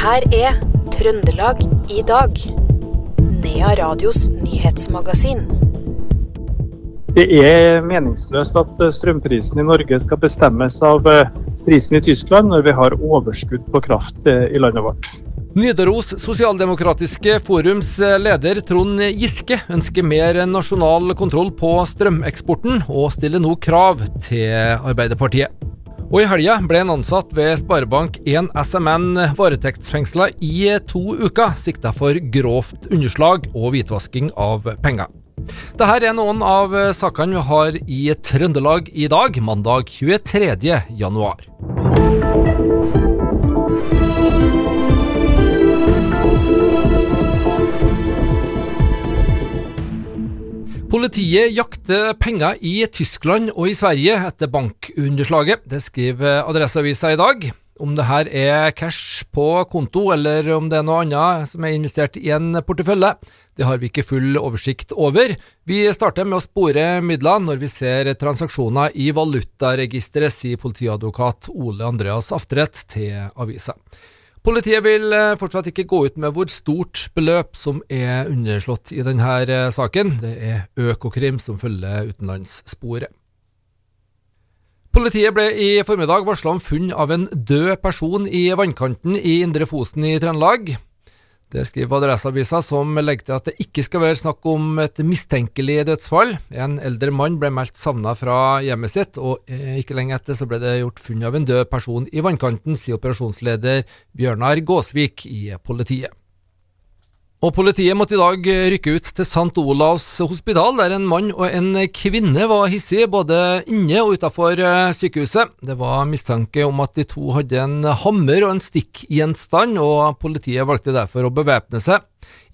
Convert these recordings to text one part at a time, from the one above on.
her er Trøndelag i dag. Nea Radios nyhetsmagasin. Det er meningsløst at eh, strømprisen i Norge skal bestemmes av eh, prisen i Tyskland når vi har overskudd på kraft eh, i landet vårt. Nidaros Sosialdemokratiske Forums leder Trond Giske ønsker mer nasjonal kontroll på strømeksporten, og stiller nå krav til Arbeiderpartiet. Og I helga ble en ansatt ved Sparebank1 SMN varetektsfengsla i to uker, sikta for grovt underslag og hvitvasking av penger. Dette er noen av sakene vi har i Trøndelag i dag, mandag 23. januar. Politiet jakter penger i Tyskland og i Sverige etter bankunderslaget. Det skriver Adresseavisa i dag. Om det her er cash på konto, eller om det er noe annet som er investert i en portefølje, det har vi ikke full oversikt over. Vi starter med å spore midler når vi ser transaksjoner i valutaregisteret, sier politiadvokat Ole Andreas Aftredt til avisa. Politiet vil eh, fortsatt ikke gå ut med hvor stort beløp som er underslått i denne eh, saken. Det er Økokrim som følger utenlandssporet. Politiet ble i formiddag varsla om funn av en død person i vannkanten i Indre Fosen i Trøndelag. Det skriver Adresseavisa, som legger til at det ikke skal være snakk om et mistenkelig dødsfall. En eldre mann ble meldt savna fra hjemmet sitt, og eh, ikke lenge etter så ble det gjort funn av en død person i vannkanten, sier operasjonsleder Bjørnar Gåsvik i politiet. Og Politiet måtte i dag rykke ut til St. Olavs hospital, der en mann og en kvinne var hissige både inne og utenfor eh, sykehuset. Det var mistanke om at de to hadde en hammer og en stikkgjenstand, og politiet valgte derfor å bevæpne seg.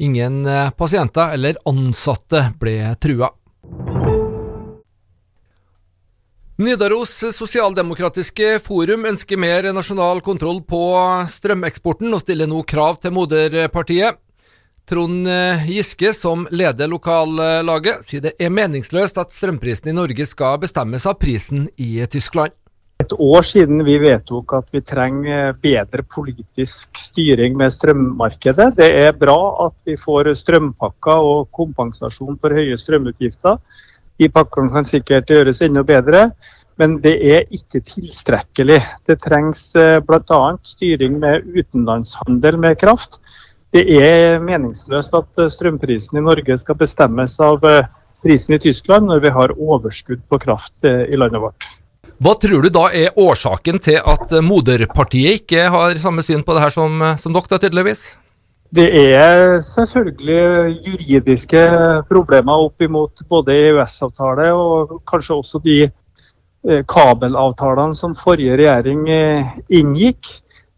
Ingen eh, pasienter eller ansatte ble trua. Nidaros Sosialdemokratiske Forum ønsker mer nasjonal kontroll på strømeksporten, og stiller nå krav til moderpartiet. Trond eh, Giske, som leder lokallaget, sier det er meningsløst at strømprisen i Norge skal bestemmes av prisen i Tyskland. Et år siden vi vedtok at vi trenger bedre politisk styring med strømmarkedet. Det er bra at vi får strømpakker og kompensasjon for høye strømutgifter. De pakkene kan sikkert gjøres enda bedre, men det er ikke tilstrekkelig. Det trengs eh, bl.a. styring med utenlandshandel med kraft. Det er meningsløst at eh, strømprisen i Norge skal bestemmes av eh, prisen i Tyskland når vi har overskudd på kraft eh, i landet vårt. Hva tror du da er årsaken til at moderpartiet ikke har samme syn på det her som, som dere, tydeligvis? Det er selvfølgelig juridiske problemer opp imot både EØS-avtale og kanskje også de kabelavtalene som forrige regjering inngikk.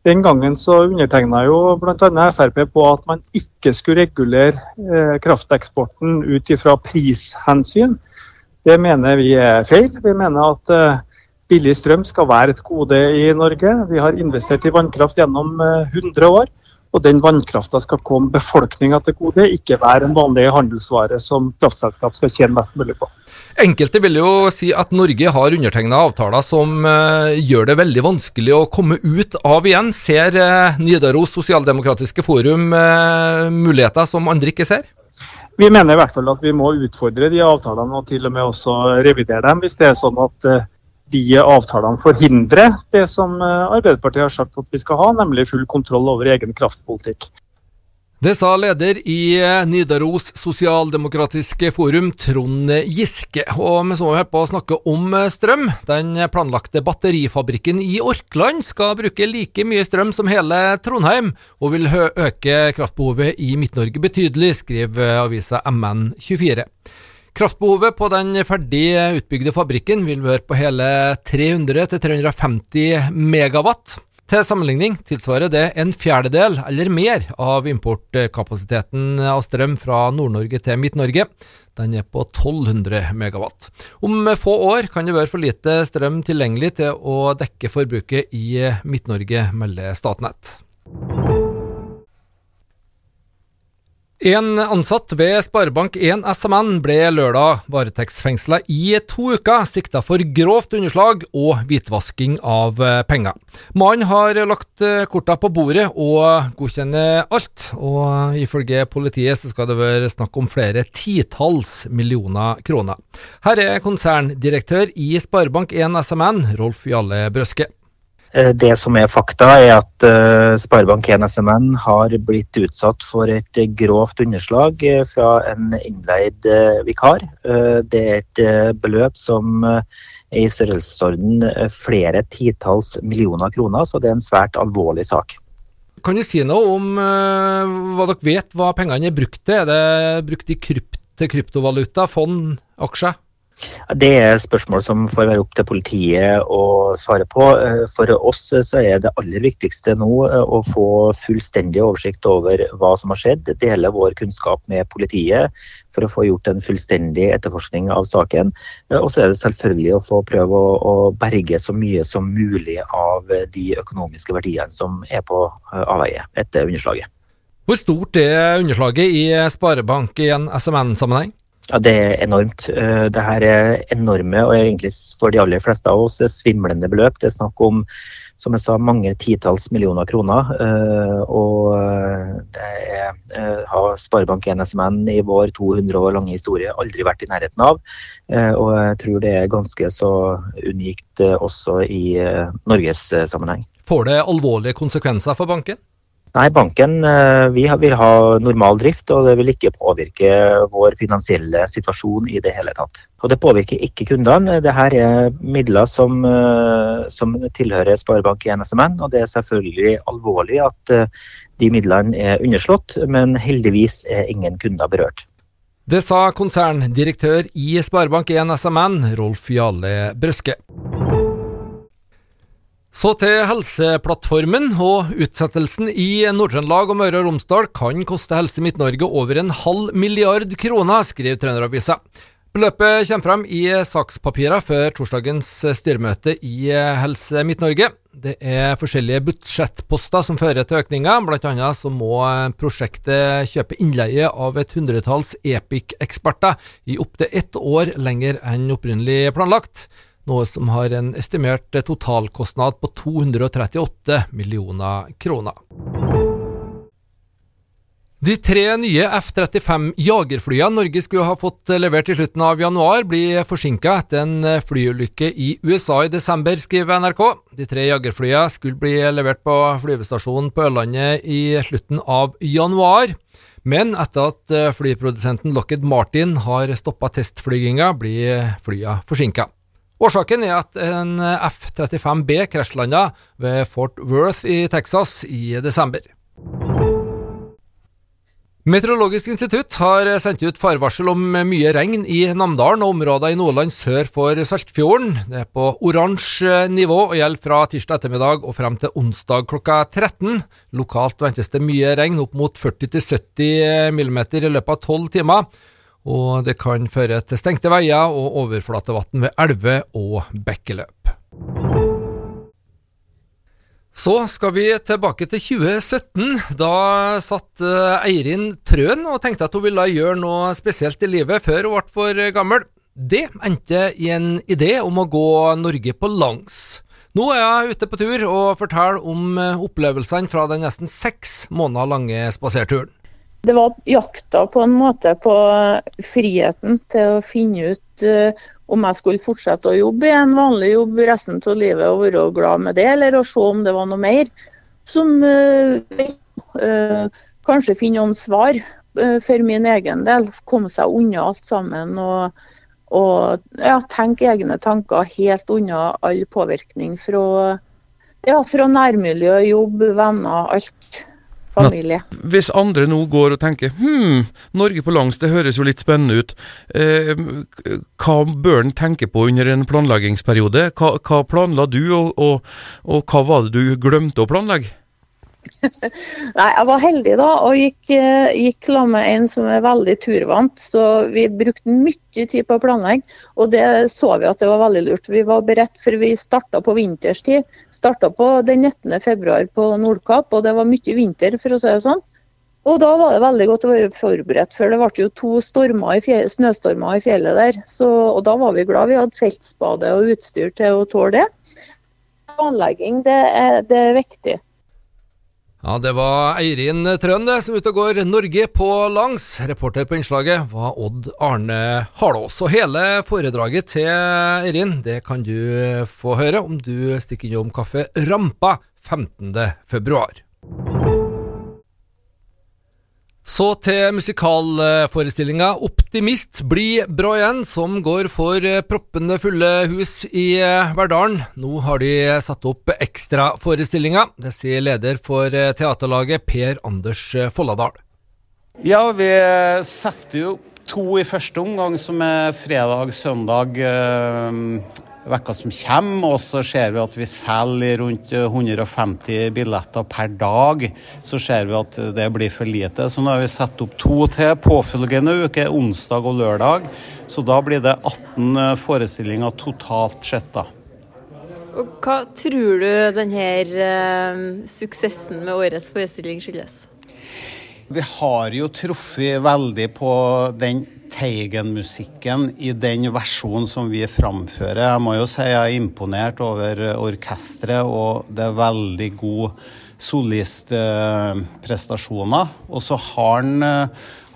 Den gangen så undertegna jo bl.a. Frp på at man ikke skulle regulere eh, krafteksporten ut ifra prishensyn. Det mener vi er feil. Vi mener at eh, billig strøm skal være et gode i Norge. Vi har investert i vannkraft gjennom eh, 100 år. Og den vannkrafta skal komme befolkninga til gode, ikke være en vanlig handelsvare som kraftselskap skal tjene mest mulig på. Enkelte vil jo si at Norge har undertegna avtaler som uh, gjør det veldig vanskelig å komme ut av igjen. Ser uh, Nidaros Sosialdemokratiske Forum uh, muligheter som andre ikke ser? Vi mener i hvert fall at vi må utfordre de avtalene og til og med også revidere dem, hvis det er sånn at de avtalene forhindrer det som eh, Arbeiderpartiet har sagt at vi skal ha, nemlig full kontroll over egen kraftpolitikk. Det sa leder i eh, Nidaros Sosialdemokratiske Forum, Trond Giske. Og vi så her på å snakke om eh, strøm. Den planlagte batterifabrikken i Orkland skal bruke like mye strøm som hele Trondheim, og vil øke kraftbehovet i Midt-Norge betydelig, skriver avisa MN24. Kraftbehovet på den ferdig utbygde fabrikken vil være på hele 300-350 megawatt. Til sammenligning tilsvarer det en fjerdedel eller mer av importkapasiteten av strøm fra Nord-Norge til Midt-Norge. Den er på 1200 megawatt. Om få år kan det være for lite strøm tilgjengelig til å dekke forbruket i Midt-Norge, melder Statnett. En ansatt ved Sparebank1 SMN ble lørdag varetektsfengsla i to uker, sikta for grovt underslag og hvitvasking av penger. Mannen har lagt korta på bordet og godkjenner alt, og ifølge politiet så skal det være snakk om flere titalls millioner kroner. Her er konserndirektør i Sparebank1 SMN, Rolf Jalle Brøske. Eh, det som er fakta, er at uh, Sparebank1 SMN har blitt utsatt for et grovt underslag eh, fra en innleid vikar. Det er et beløp som er i størrelsesorden flere titalls millioner kroner, så det er en svært alvorlig sak. Kan du si noe om hva dere vet hva pengene er brukt til? Er det brukt i krypt kryptovaluta, fond, aksjer? Det er spørsmål som får være opp til politiet å svare på. Eh, for oss så er det aller viktigste nå eh, å få fullstendig oversikt over hva som har skjedd. Dele vår kunnskap med politiet for å få gjort en fullstendig etterforskning av saken. Eh, og så er det selvfølgelig å få prøve å berge så mye som mulig av de økonomiske verdiene som er på avveie etter underslaget. Hvor stort er underslaget i Sparebank i en SMN-sammenheng? Ja, Det er enormt. Eh, det her er enorme og egentlig for de aller fleste av oss svimlende beløp. Det er snakk om som jeg sa, mange titalls millioner kroner. Eh, og eh, det er, har Sparebank1 SMN i vår 200 år lange historie aldri vært i nærheten av. Og jeg tror det er ganske så unikt også i Norges sammenheng. Får det alvorlige konsekvenser for banken? Nei, banken eh, vi vil ha normal drift, og det vil ikke påvirke vår finansielle situasjon i det hele tatt. Og det påvirker ikke kundene. Dette er midler som, eh, som tilhører Sparebank1 SMN, og det er selvfølgelig alvorlig at eh, de midlene er underslått, men heldigvis er ingen kunder berørt. Det sa konserndirektør i Sparebank1 SMN, Rolf Jale Brøske. Så til Helseplattformen, og utsettelsen i Nord-Trøndelag og Møre og Romsdal kan koste Helse Midt-Norge over en halv milliard kroner, skriver Trønderavisa. Beløpet kommer frem i sakspapirene før torsdagens styremøte i Helse Midt-Norge. Det er forskjellige budsjettposter som fører til økninger, bl.a. så må prosjektet kjøpe innleie av et hundretalls Epic-eksperter i opptil ett år lenger enn opprinnelig planlagt noe som har en estimert totalkostnad på 238 millioner kroner. De tre nye F-35 jagerflyene Norge skulle ha fått levert i slutten av januar, blir forsinka etter en flyulykke i USA i desember, skriver NRK. De tre jagerflyene skulle bli levert på flyvestasjonen på Ørlandet i slutten av januar. Men etter at flyprodusenten Lockheed Martin har stoppa testflyginga, blir flyene forsinka. Årsaken er at en F-35B krasjlanda ved Fort Worth i Texas i desember. Meteorologisk institutt har sendt ut farvarsel om mye regn i Namdalen og områder i Nordland sør for Saltfjorden. Det er på oransje nivå og gjelder fra tirsdag ettermiddag og frem til onsdag klokka 13. Lokalt ventes det mye regn, opp mot 40-70 mm i løpet av tolv timer og det kan føre til stengte veier og overflatevann ved elver og bekkeløp. Så skal vi tilbake til 2017. Da satt eh, Eirin Trøen og tenkte at hun ville gjøre noe spesielt i livet før hun ble for gammel. Det endte i en idé om å gå Norge på langs. Nå er jeg ute på tur og forteller om eh, opplevelsene fra den nesten seks måneder lange spaserturen. Det var jakta på en måte på friheten til å finne ut uh, om jeg skulle fortsette å jobbe i en vanlig jobb resten av livet og være glad med det, eller å se om det var noe mer som uh, uh, Kanskje finne noen svar for min egen del. Komme seg unna alt sammen og, og ja, tenke egne tanker helt unna all påvirkning fra, ja, fra nærmiljø, jobb, venner, alt familie. Men, hvis andre nå går og tenker hm, Norge på langs, det høres jo litt spennende ut. Eh, hva bør en tenke på under en planleggingsperiode? Hva, hva planla du, og, og, og hva var det du glemte å planlegge? Nei, Jeg var heldig da, og gikk, eh, gikk sammen med en som er veldig turvant. Så vi brukte mye tid på å planlegge, og det så vi at det var veldig lurt. Vi var beredt, for vi starta på vinterstid. Starta på den 19. februar på Nordkapp, og det var mye vinter, for å si det sånn. Og da var det veldig godt å være forberedt, for det ble jo to i fjellet, snøstormer i fjellet der. Så, og da var vi glad vi hadde feltspade og utstyr til å tåle det. Planlegging, det er, det er viktig. Ja, det var Eirin Trøen det, som ute og går Norge på langs. Reporter på innslaget var Odd Arne Harlås. Og hele foredraget til Eirin det kan du få høre om du stikker innom Kaffe Rampa 15. Så til musikalforestillinga Optimist bli bra igjen, som går for proppende fulle hus i Verdalen. Nå har de satt opp ekstraforestillinga. Det sier leder for teaterlaget Per Anders Folladal. Ja, vi setter jo opp to i første omgang, som er fredag, søndag, vekka som kommer. Og så ser vi at vi selger rundt 150 billetter per dag. Så ser vi at det blir for lite. Så nå har vi satt opp to til påfølgende uke, onsdag og lørdag. Så da blir det 18 forestillinger totalt sett, da. Og hva tror du denne suksessen med årets forestilling skyldes? Vi har jo truffet veldig på den Teigen-musikken i den versjonen som vi framfører. Jeg må jo si jeg er imponert over orkesteret, og det er veldig gode solistprestasjoner. Og så har han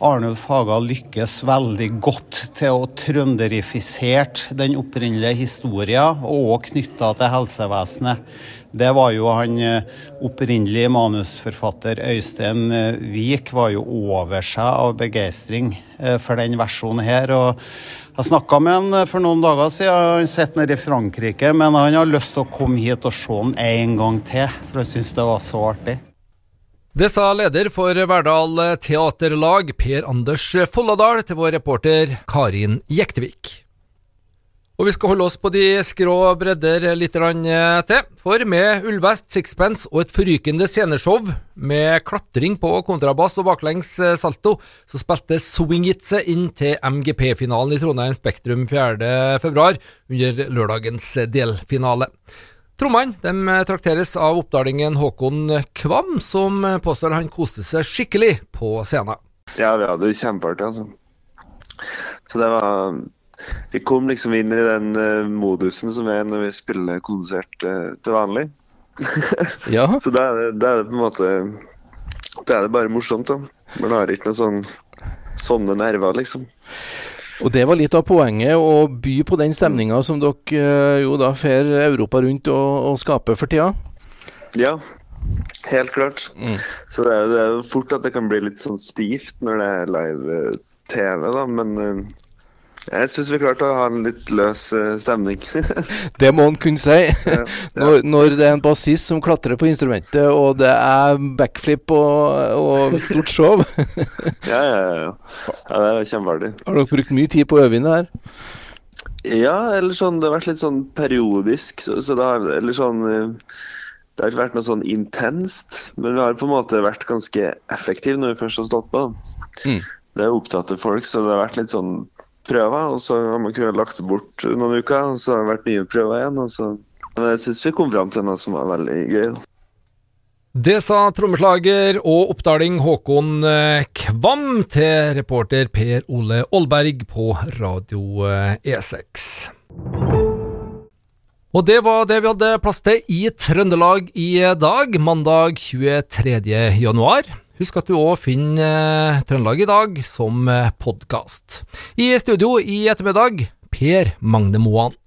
Arnulf Haga lykkes veldig godt til å trønderifisere den opprinnelige historien, og knytta til helsevesenet. Det var jo han opprinnelige manusforfatter Øystein Wiik var jo over seg av begeistring for den versjonen her. og Jeg snakka med han for noen dager siden. Han sitter nede i Frankrike, men han har lyst til å komme hit og se den en gang til, for han syns det var så artig. Det sa leder for Verdal Teaterlag, Per Anders Folladal, til vår reporter Karin Jektevik. Og vi skal holde oss på de skrå bredder litt til, for med Ullvest, Sixpence og et forrykende sceneshow med klatring på kontrabass og baklengs salto, så spilte Swing It seg inn til MGP-finalen i Trondheim Spektrum 4.2, under lørdagens delfinale. Trommene de trakteres av oppdalingen Håkon Kvam, som påstår han koste seg skikkelig på scenen. Ja, vi hadde det kjempeartig, altså. Så det var Vi kom liksom inn i den uh, modusen som er når vi spiller konsert uh, til vanlig. ja. Så da er, det, da er det på en måte Da er det bare morsomt, da. Man har ikke noe sånn sånne nerver, liksom. Og det var litt av poenget, å by på den stemninga som dere jo da fer Europa rundt og, og skaper for tida? Ja, helt klart. Mm. Så det er, det er, jo fort at det kan bli litt sånn stivt når det er live-TV, da. Men uh, jeg syns vi klarte å ha en litt løs uh, stemning. det må en kunne si. Når, når, det er en bassist som klatrer på instrumentet, og det er backflip og, og stort show. ja, ja, ja, ja. Det er kjempeartig. Har dere brukt mye tid på å øve inn det her? Ja, eller sånn Det har vært litt sånn periodisk. Så, så det har eller sånn det har ikke vært noe sånn intenst, men vi har på en måte vært ganske effektive når vi først har stått på. Mm. Det er opptatt av folk, så det har vært litt sånn prøver. Og så har man kunnet lagt det bort noen uker, og så har det vært nye prøver igjen. Og så. Men jeg syns vi kom fram til noe som var veldig gøy. Det sa trommeslager og oppdaling Håkon Kvam til reporter Per Ole Aalberg på Radio E6. Og det var det vi hadde plass til i Trøndelag i dag, mandag 23. januar. Husk at du òg finner Trøndelag i dag som podkast. I studio i ettermiddag, Per Magne Moan.